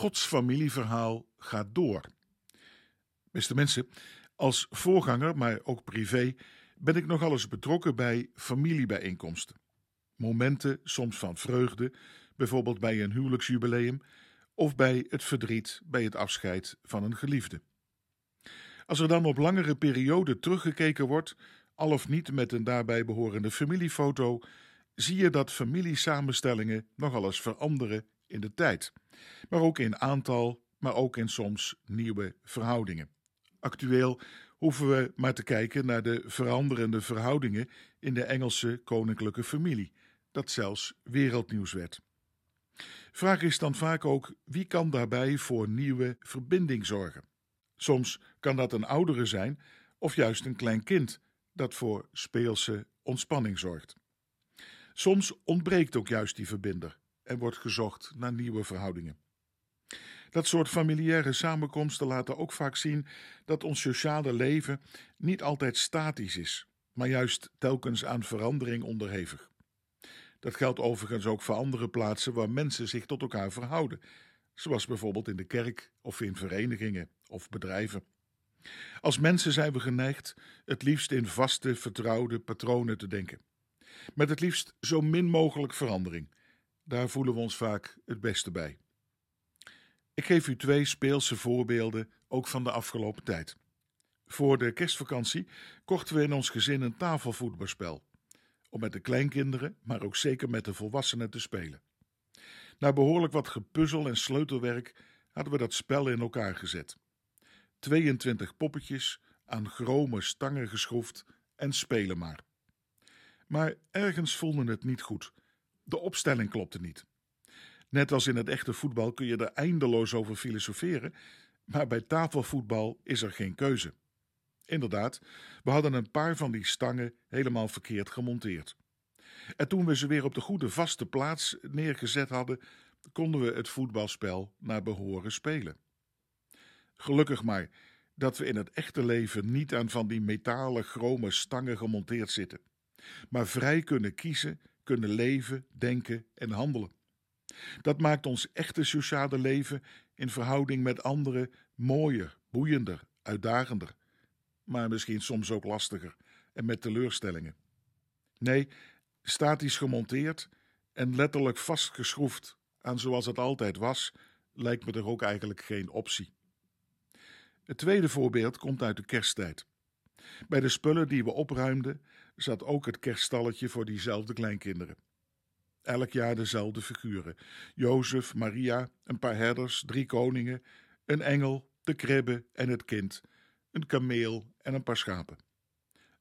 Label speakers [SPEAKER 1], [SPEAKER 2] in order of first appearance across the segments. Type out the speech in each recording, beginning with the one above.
[SPEAKER 1] Gods familieverhaal gaat door. Beste mensen, als voorganger, maar ook privé, ben ik nogal eens betrokken bij familiebijeenkomsten. Momenten, soms van vreugde, bijvoorbeeld bij een huwelijksjubileum, of bij het verdriet bij het afscheid van een geliefde. Als er dan op langere periode teruggekeken wordt, al of niet met een daarbij behorende familiefoto, zie je dat familiesamenstellingen nogal eens veranderen in de tijd, maar ook in aantal, maar ook in soms nieuwe verhoudingen. Actueel hoeven we maar te kijken naar de veranderende verhoudingen in de Engelse koninklijke familie, dat zelfs wereldnieuws werd. Vraag is dan vaak ook wie kan daarbij voor nieuwe verbinding zorgen. Soms kan dat een oudere zijn of juist een klein kind dat voor speelse ontspanning zorgt. Soms ontbreekt ook juist die verbinder en wordt gezocht naar nieuwe verhoudingen. Dat soort familiaire samenkomsten laten ook vaak zien dat ons sociale leven niet altijd statisch is, maar juist telkens aan verandering onderhevig. Dat geldt overigens ook voor andere plaatsen waar mensen zich tot elkaar verhouden, zoals bijvoorbeeld in de kerk of in verenigingen of bedrijven. Als mensen zijn we geneigd het liefst in vaste, vertrouwde patronen te denken. Met het liefst zo min mogelijk verandering. Daar voelen we ons vaak het beste bij. Ik geef u twee speelse voorbeelden, ook van de afgelopen tijd. Voor de kerstvakantie kochten we in ons gezin een tafelvoetbalspel. Om met de kleinkinderen, maar ook zeker met de volwassenen te spelen. Na behoorlijk wat gepuzzel en sleutelwerk hadden we dat spel in elkaar gezet. 22 poppetjes aan chrome stangen geschroefd en spelen maar. Maar ergens voelde het niet goed. De opstelling klopte niet. Net als in het echte voetbal kun je er eindeloos over filosoferen, maar bij tafelvoetbal is er geen keuze. Inderdaad, we hadden een paar van die stangen helemaal verkeerd gemonteerd. En toen we ze weer op de goede vaste plaats neergezet hadden, konden we het voetbalspel naar behoren spelen. Gelukkig maar dat we in het echte leven niet aan van die metalen chrome stangen gemonteerd zitten, maar vrij kunnen kiezen, kunnen leven, denken en handelen. Dat maakt ons echte sociale leven in verhouding met anderen mooier, boeiender, uitdagender, maar misschien soms ook lastiger en met teleurstellingen. Nee, statisch gemonteerd en letterlijk vastgeschroefd aan zoals het altijd was, lijkt me er ook eigenlijk geen optie. Het tweede voorbeeld komt uit de kersttijd. Bij de spullen die we opruimden zat ook het kerststalletje voor diezelfde kleinkinderen. Elk jaar dezelfde figuren: Jozef, Maria, een paar herders, drie koningen, een engel, de kribbe en het kind, een kameel en een paar schapen.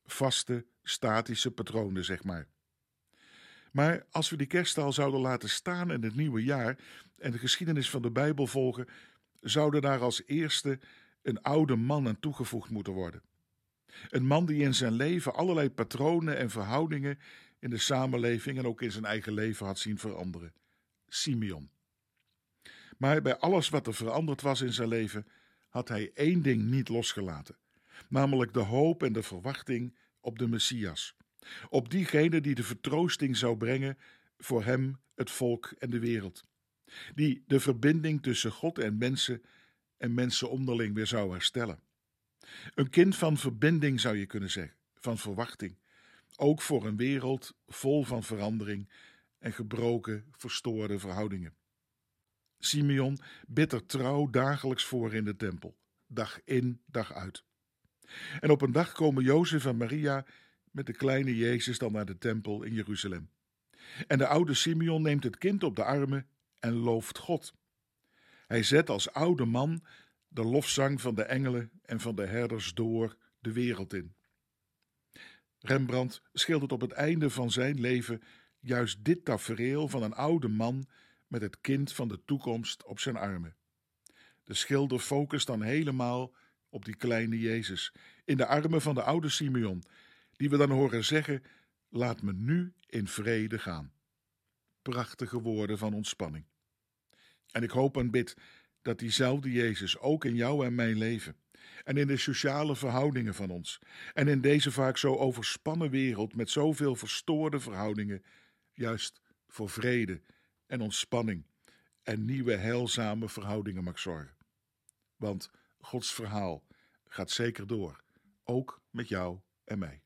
[SPEAKER 1] Vaste, statische patronen, zeg maar. Maar als we die kerststal zouden laten staan in het nieuwe jaar en de geschiedenis van de Bijbel volgen, zouden daar als eerste een oude man aan toegevoegd moeten worden. Een man die in zijn leven allerlei patronen en verhoudingen in de samenleving en ook in zijn eigen leven had zien veranderen. Simeon. Maar bij alles wat er veranderd was in zijn leven, had hij één ding niet losgelaten, namelijk de hoop en de verwachting op de Messias, op diegene die de vertroosting zou brengen voor hem, het volk en de wereld, die de verbinding tussen God en mensen en mensen onderling weer zou herstellen. Een kind van verbinding zou je kunnen zeggen, van verwachting, ook voor een wereld vol van verandering en gebroken, verstoorde verhoudingen. Simeon bidt er trouw dagelijks voor in de tempel, dag in, dag uit. En op een dag komen Jozef en Maria met de kleine Jezus dan naar de tempel in Jeruzalem. En de oude Simeon neemt het kind op de armen en looft God. Hij zet als oude man de lofzang van de engelen en van de herders door de wereld in. Rembrandt schildert op het einde van zijn leven juist dit tafereel van een oude man met het kind van de toekomst op zijn armen. De schilder focust dan helemaal op die kleine Jezus in de armen van de oude Simeon, die we dan horen zeggen: Laat me nu in vrede gaan. Prachtige woorden van ontspanning. En ik hoop en bid dat diezelfde Jezus ook in jou en mijn leven en in de sociale verhoudingen van ons en in deze vaak zo overspannen wereld met zoveel verstoorde verhoudingen juist voor vrede en ontspanning en nieuwe heilzame verhoudingen mag zorgen. Want Gods verhaal gaat zeker door, ook met jou en mij.